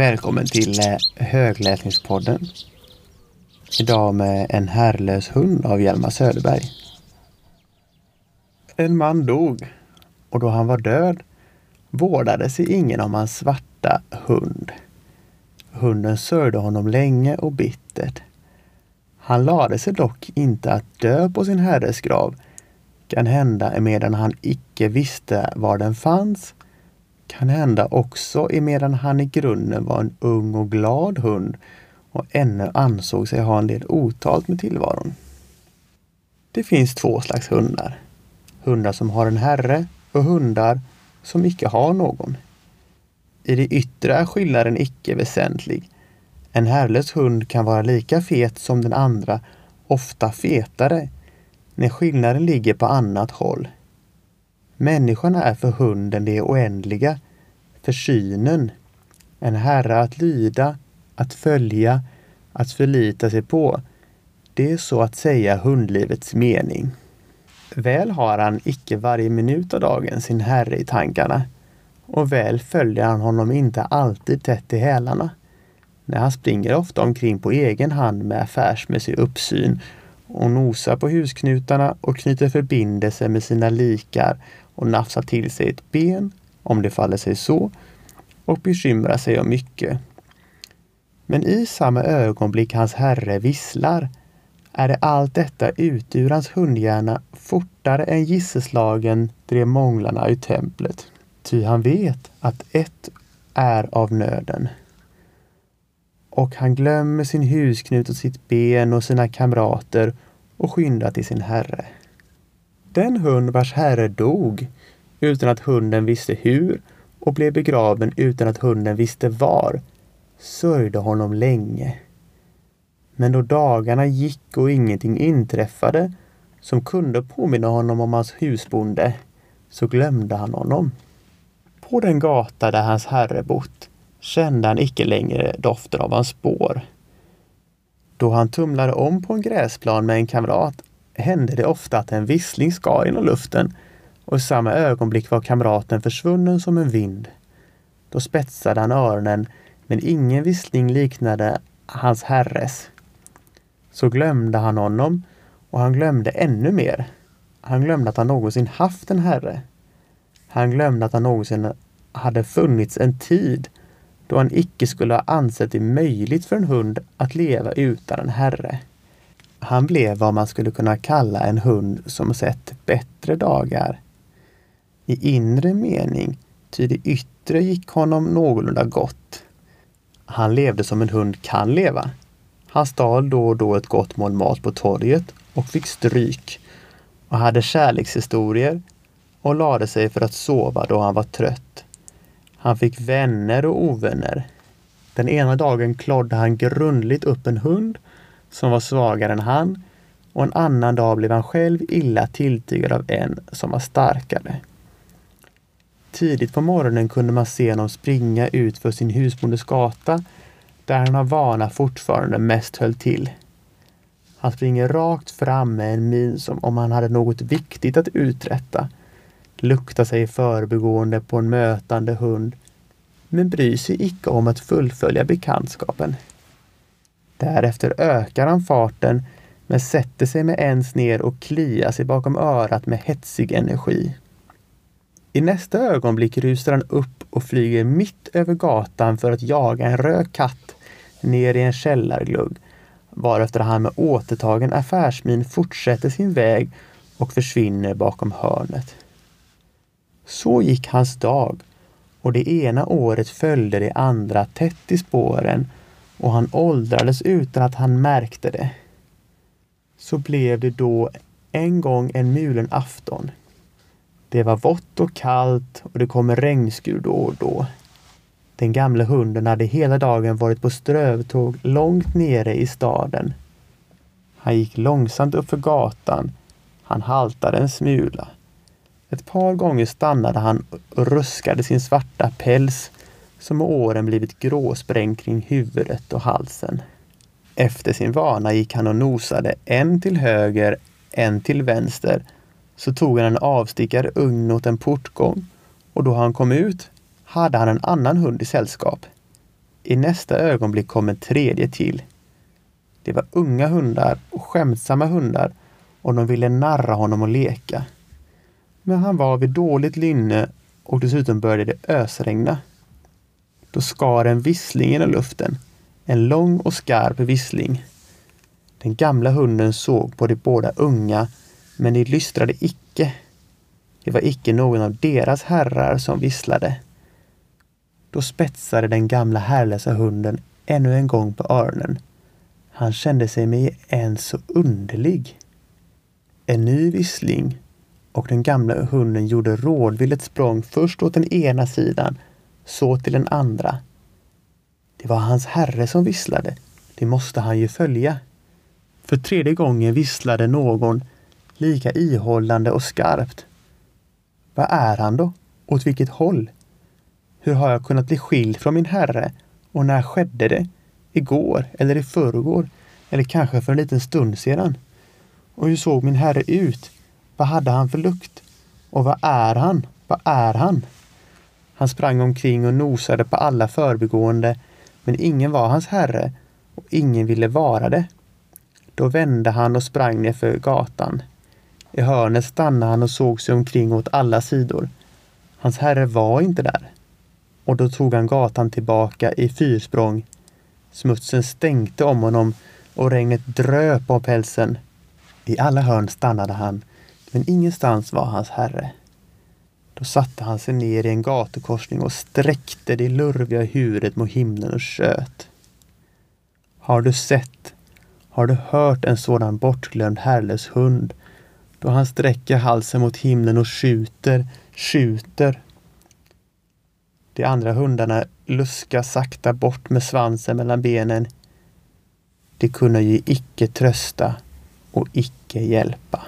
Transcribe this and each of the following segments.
Välkommen till eh, Högläsningspodden. Idag med En herrlös hund av Hjalmar Söderberg. En man dog och då han var död vårdade sig ingen om hans svarta hund. Hunden sörjde honom länge och bittert. Han lade sig dock inte att dö på sin herres grav, kan hända emedan han icke visste var den fanns, kan hända också emedan han i grunden var en ung och glad hund och ännu ansåg sig ha en del otalt med tillvaron. Det finns två slags hundar. Hundar som har en herre och hundar som icke har någon. I det yttre är skillnaden icke väsentlig. En herrlös hund kan vara lika fet som den andra, ofta fetare, när skillnaden ligger på annat håll. Människan är för hunden det oändliga, för synen, en herre att lyda, att följa, att förlita sig på. Det är så att säga hundlivets mening. Väl har han icke varje minut av dagen sin herre i tankarna och väl följer han honom inte alltid tätt i hälarna. När han springer ofta omkring på egen hand med affärsmässig uppsyn och nosar på husknutarna och knyter förbindelse med sina likar och nafsar till sig ett ben, om det faller sig så, och bekymrar sig om mycket. Men i samma ögonblick hans herre visslar är det allt detta ute ur hans hundhjärna fortare än gisselslagen drev månglarna ur templet. Ty han vet att ett är av nöden. Och han glömmer sin husknut och sitt ben och sina kamrater och skyndar till sin herre. Den hund vars herre dog utan att hunden visste hur och blev begraven utan att hunden visste var sörjde honom länge. Men då dagarna gick och ingenting inträffade som kunde påminna honom om hans husbonde så glömde han honom. På den gata där hans herre bott kände han icke längre doften av hans spår. Då han tumlade om på en gräsplan med en kamrat hände det ofta att en vissling skar genom luften och i samma ögonblick var kamraten försvunnen som en vind. Då spetsade han öronen, men ingen vissling liknade hans herres. Så glömde han honom och han glömde ännu mer. Han glömde att han någonsin haft en herre. Han glömde att han någonsin hade funnits en tid då han icke skulle ha ansett det möjligt för en hund att leva utan en herre. Han blev vad man skulle kunna kalla en hund som sett bättre dagar. I inre mening, ty det yttre gick honom någorlunda gott. Han levde som en hund kan leva. Han stal då och då ett gott mål mat på torget och fick stryk och hade kärlekshistorier och lade sig för att sova då han var trött. Han fick vänner och ovänner. Den ena dagen klodde han grundligt upp en hund som var svagare än han och en annan dag blev han själv illa tilltygad av en som var starkare. Tidigt på morgonen kunde man se honom springa ut för sin husbondes gata där han av vana fortfarande mest höll till. Han springer rakt fram med en min som om han hade något viktigt att uträtta luktar sig i förbigående på en mötande hund, men bryr sig icke om att fullfölja bekantskapen. Därefter ökar han farten, men sätter sig med ens ner och kliar sig bakom örat med hetsig energi. I nästa ögonblick rusar han upp och flyger mitt över gatan för att jaga en röd katt ner i en källarglugg, varefter han med återtagen affärsmin fortsätter sin väg och försvinner bakom hörnet. Så gick hans dag och det ena året följde det andra tätt i spåren och han åldrades utan att han märkte det. Så blev det då en gång en mulen afton. Det var vått och kallt och det kom regnskur då och då. Den gamla hunden hade hela dagen varit på strövtåg långt nere i staden. Han gick långsamt uppför gatan. Han haltade en smula. Ett par gånger stannade han och ruskade sin svarta päls som med åren blivit gråsprängd kring huvudet och halsen. Efter sin vana gick han och nosade en till höger, en till vänster. Så tog han en avstickare ugn åt en portgång och då han kom ut hade han en annan hund i sällskap. I nästa ögonblick kom en tredje till. Det var unga hundar och skämtsamma hundar och de ville narra honom och leka. Men han var vid dåligt lynne och dessutom började det ösregna. Då skar en vissling genom luften. En lång och skarp vissling. Den gamla hunden såg på de båda unga, men de lystrade icke. Det var icke någon av deras herrar som visslade. Då spetsade den gamla herrlösa hunden ännu en gång på öronen. Han kände sig med en så underlig. En ny vissling och den gamla hunden gjorde rådvilligt språng först åt den ena sidan, så till den andra. Det var hans herre som visslade. Det måste han ju följa. För tredje gången visslade någon lika ihållande och skarpt. Vad är han då? Åt vilket håll? Hur har jag kunnat bli skild från min herre? Och när skedde det? Igår eller i förrgår? Eller kanske för en liten stund sedan? Och hur såg min herre ut? Vad hade han för lukt? Och vad är han? Vad är han? Han sprang omkring och nosade på alla förbigående, men ingen var hans herre och ingen ville vara det. Då vände han och sprang nerför gatan. I hörnet stannade han och såg sig omkring åt alla sidor. Hans herre var inte där. Och då tog han gatan tillbaka i fyrsprång. Smutsen stänkte om honom och regnet dröp om pälsen. I alla hörn stannade han, men ingenstans var hans herre. Då satte han sig ner i en gatukorsning och sträckte det lurviga huvudet mot himlen och tjöt. Har du sett, har du hört en sådan bortglömd herrelös hund då han sträcker halsen mot himlen och skjuter, skjuter. De andra hundarna luskar sakta bort med svansen mellan benen. De kunde ju icke trösta och icke hjälpa.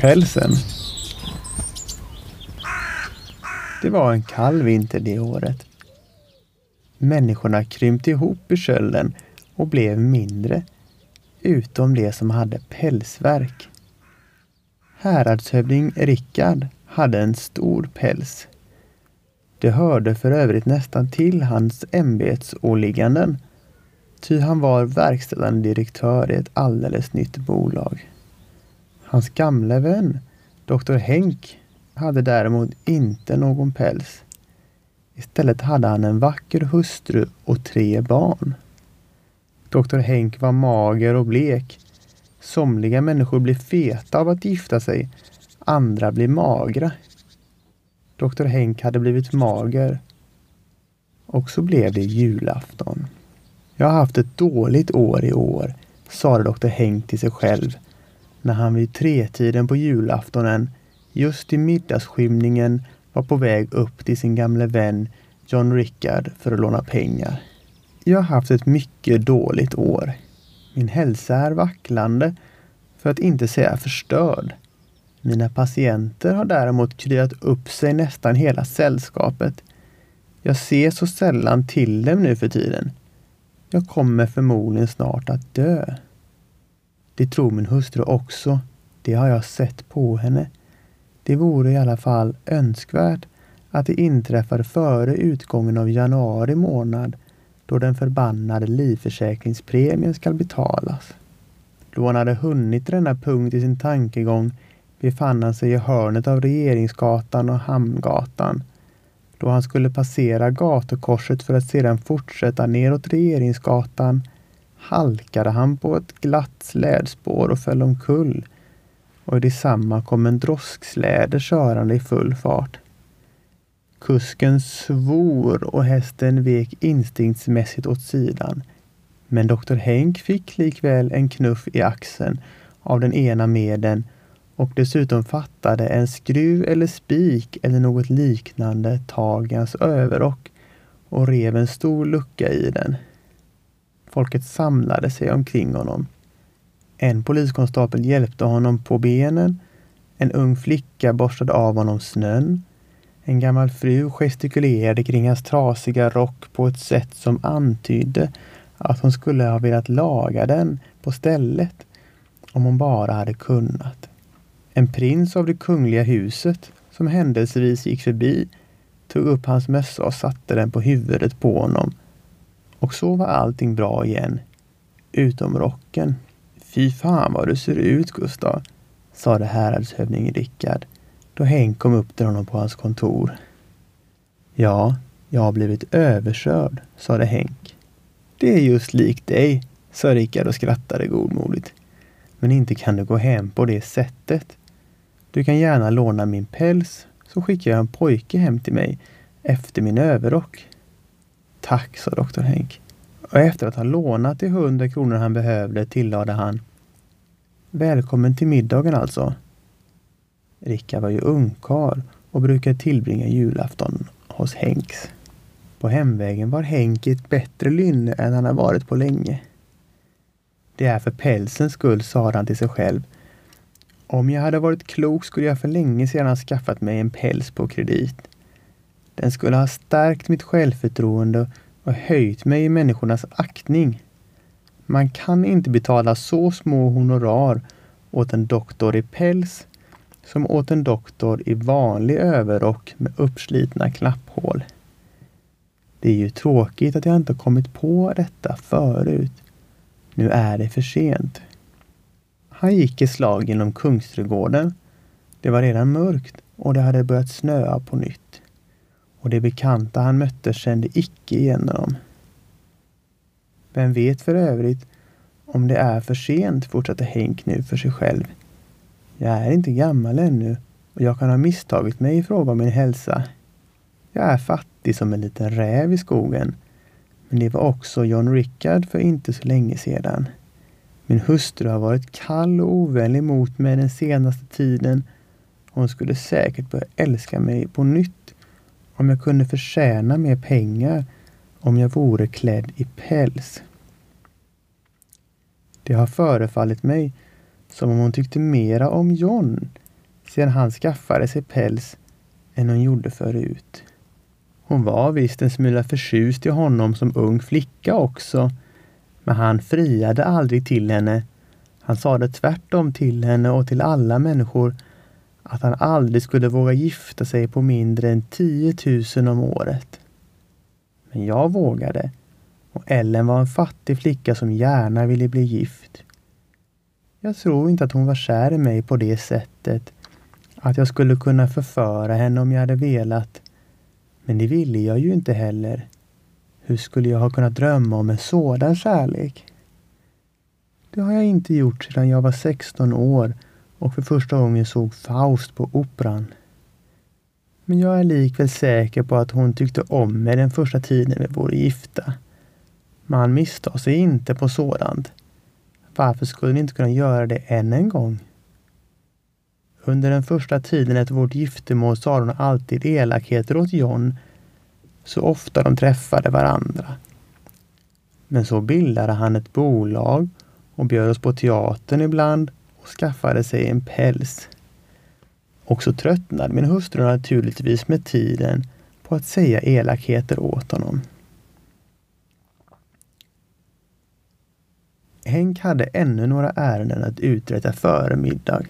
Pälsen. Det var en kall vinter det året. Människorna krympte ihop i kölden och blev mindre, utom de som hade pälsverk. Häradshövding Rickard hade en stor päls. Det hörde för övrigt nästan till hans ämbetsåligganden, ty han var verkställande direktör i ett alldeles nytt bolag. Hans gamle vän, doktor Henk, hade däremot inte någon päls. Istället hade han en vacker hustru och tre barn. Doktor Henk var mager och blek. Somliga människor blir feta av att gifta sig, andra blir magra. Doktor Henk hade blivit mager. Och så blev det julafton. Jag har haft ett dåligt år i år, sade doktor Henk till sig själv när han vid tretiden på julaftonen, just i middagsskymningen, var på väg upp till sin gamle vän John Rickard för att låna pengar. Jag har haft ett mycket dåligt år. Min hälsa är vacklande, för att inte säga förstörd. Mina patienter har däremot kryat upp sig nästan hela sällskapet. Jag ser så sällan till dem nu för tiden. Jag kommer förmodligen snart att dö. Det tror min hustru också. Det har jag sett på henne. Det vore i alla fall önskvärt att det inträffar före utgången av januari månad då den förbannade livförsäkringspremien skall betalas. Då han hade hunnit till denna punkt i sin tankegång befann han sig i hörnet av Regeringsgatan och Hamngatan. Då han skulle passera gatukorset för att sedan fortsätta neråt Regeringsgatan halkade han på ett glatt slädspår och föll omkull och i detsamma kom en drosksläde körande i full fart. Kusken svor och hästen vek instinktsmässigt åt sidan. Men doktor Henk fick likväl en knuff i axeln av den ena meden och dessutom fattade en skruv eller spik eller något liknande tag i hans överrock och rev en stor lucka i den. Folket samlade sig omkring honom. En poliskonstapel hjälpte honom på benen. En ung flicka borstade av honom snön. En gammal fru gestikulerade kring hans trasiga rock på ett sätt som antydde att hon skulle ha velat laga den på stället om hon bara hade kunnat. En prins av det kungliga huset som händelsevis gick förbi tog upp hans mössa och satte den på huvudet på honom. Och så var allting bra igen. Utom rocken. Fy fan vad du ser ut Gustav, sade häradshövding Rickard då Henk kom upp till honom på hans kontor. Ja, jag har blivit överkörd, sade Henk. Det är just likt dig, sa Rickard och skrattade godmodigt. Men inte kan du gå hem på det sättet. Du kan gärna låna min päls så skickar jag en pojke hem till mig efter min överrock. Tack, sa doktor Henk. Och efter att ha lånat de hundra kronor han behövde tillade han Välkommen till middagen alltså. Rickard var ju ungkarl och brukade tillbringa julafton hos Henks. På hemvägen var Henk i ett bättre lynne än han har varit på länge. Det är för pälsens skull, sa han till sig själv. Om jag hade varit klok skulle jag för länge sedan ha skaffat mig en päls på kredit. Den skulle ha stärkt mitt självförtroende och höjt mig i människornas aktning. Man kan inte betala så små honorar åt en doktor i päls som åt en doktor i vanlig överrock med uppslitna knapphål. Det är ju tråkigt att jag inte kommit på detta förut. Nu är det för sent. Han gick i slag genom Kungsträdgården. Det var redan mörkt och det hade börjat snöa på nytt. Och de bekanta han mötte kände icke igen honom. Vem vet för övrigt om det är för sent, fortsatte Henk nu för sig själv. Jag är inte gammal ännu och jag kan ha misstagit mig i fråga om min hälsa. Jag är fattig som en liten räv i skogen. Men det var också John Rickard för inte så länge sedan. Min hustru har varit kall och ovänlig mot mig den senaste tiden. Hon skulle säkert börja älska mig på nytt om jag kunde förtjäna mer pengar om jag vore klädd i päls. Det har förefallit mig som om hon tyckte mera om John sedan han skaffade sig päls än hon gjorde förut. Hon var visst en smula förtjust i honom som ung flicka också, men han friade aldrig till henne. Han sade tvärtom till henne och till alla människor att han aldrig skulle våga gifta sig på mindre än 10 000 om året. Men jag vågade och Ellen var en fattig flicka som gärna ville bli gift. Jag tror inte att hon var kär i mig på det sättet att jag skulle kunna förföra henne om jag hade velat. Men det ville jag ju inte heller. Hur skulle jag ha kunnat drömma om en sådan kärlek? Det har jag inte gjort sedan jag var 16 år och för första gången såg Faust på Operan. Men jag är likväl säker på att hon tyckte om mig den första tiden vi vore gifta. Man misstar sig inte på sådant. Varför skulle ni inte kunna göra det än en gång? Under den första tiden efter vårt giftermål sa hon alltid elakheter åt John så ofta de träffade varandra. Men så bildade han ett bolag och bjöd oss på teatern ibland och skaffade sig en päls. Och så tröttnade min hustru naturligtvis med tiden på att säga elakheter åt honom. Henk hade ännu några ärenden att uträtta före middag.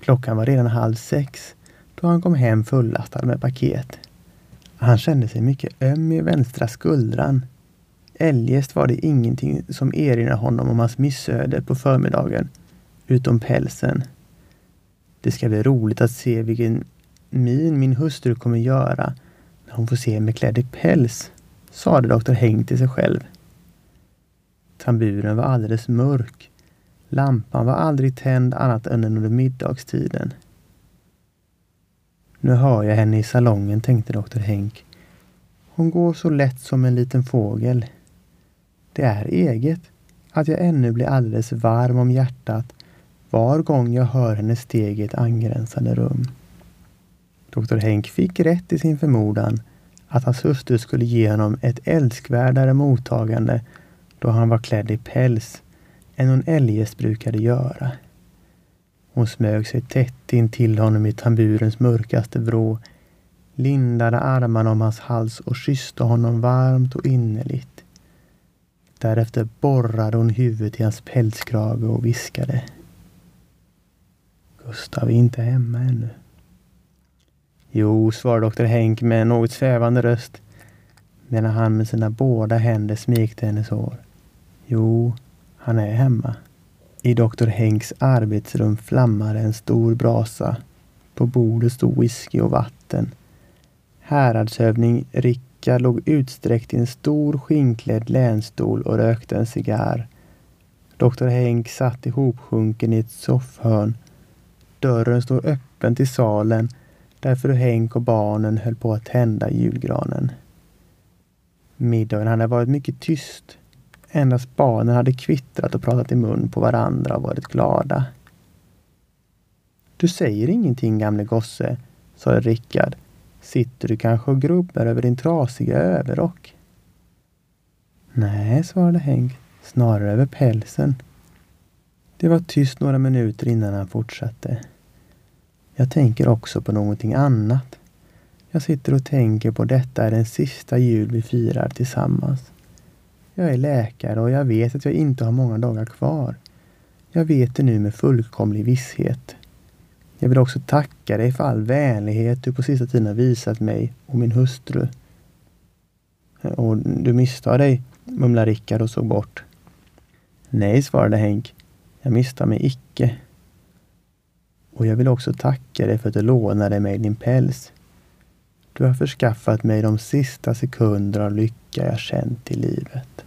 Klockan var redan halv sex då han kom hem fullastad med paket. Han kände sig mycket öm i vänstra skuldran. Eljest var det ingenting som erinrade honom om hans missöde på förmiddagen, utom pälsen. Det ska bli roligt att se vilken min min hustru kommer göra när hon får se mig klädd i päls, sade doktor Häng till sig själv. Tamburen var alldeles mörk. Lampan var aldrig tänd annat än under middagstiden. Nu hör jag henne i salongen, tänkte doktor Henk. Hon går så lätt som en liten fågel. Det är eget att jag ännu blir alldeles varm om hjärtat var gång jag hör hennes steg i ett angränsande rum. Doktor Henk fick rätt i sin förmodan att hans hustru skulle ge honom ett älskvärdare mottagande då han var klädd i päls än hon eljest brukade göra. Hon smög sig tätt in till honom i tamburens mörkaste vrå, lindade armarna om hans hals och kysste honom varmt och innerligt. Därefter borrade hon huvudet i hans pälskrage och viskade. Gustav är inte hemma ännu. Jo, svarade doktor Henk med en något svävande röst medan han med sina båda händer smekte hennes hår. Jo, han är hemma. I doktor Henks arbetsrum flammade en stor brasa. På bordet stod whisky och vatten. Häradshövding Rickard låg utsträckt i en stor skinnklädd länstol och rökte en cigarr. Doktor Henk satt ihopsjunken i ett soffhörn. Dörren stod öppen till salen där fru Henk och barnen höll på att tända julgranen. Middagen hade varit mycket tyst. Endast barnen hade kvittrat och pratat i mun på varandra och varit glada. Du säger ingenting gamle gosse, sade Rickard. Sitter du kanske och grubblar över din trasiga överrock? Nej, svarade Henk. Snarare över pälsen. Det var tyst några minuter innan han fortsatte. Jag tänker också på någonting annat. Jag sitter och tänker på detta är den sista jul vi firar tillsammans. Jag är läkare och jag vet att jag inte har många dagar kvar. Jag vet det nu med fullkomlig visshet. Jag vill också tacka dig för all vänlighet du på sista tiden har visat mig och min hustru. Och du misstar dig, mumlade Rickard och såg bort. Nej, svarade Henk. Jag misstar mig icke. Och jag vill också tacka dig för att du lånade mig din päls. Du har förskaffat mig de sista sekunder av lycka jag känt i livet.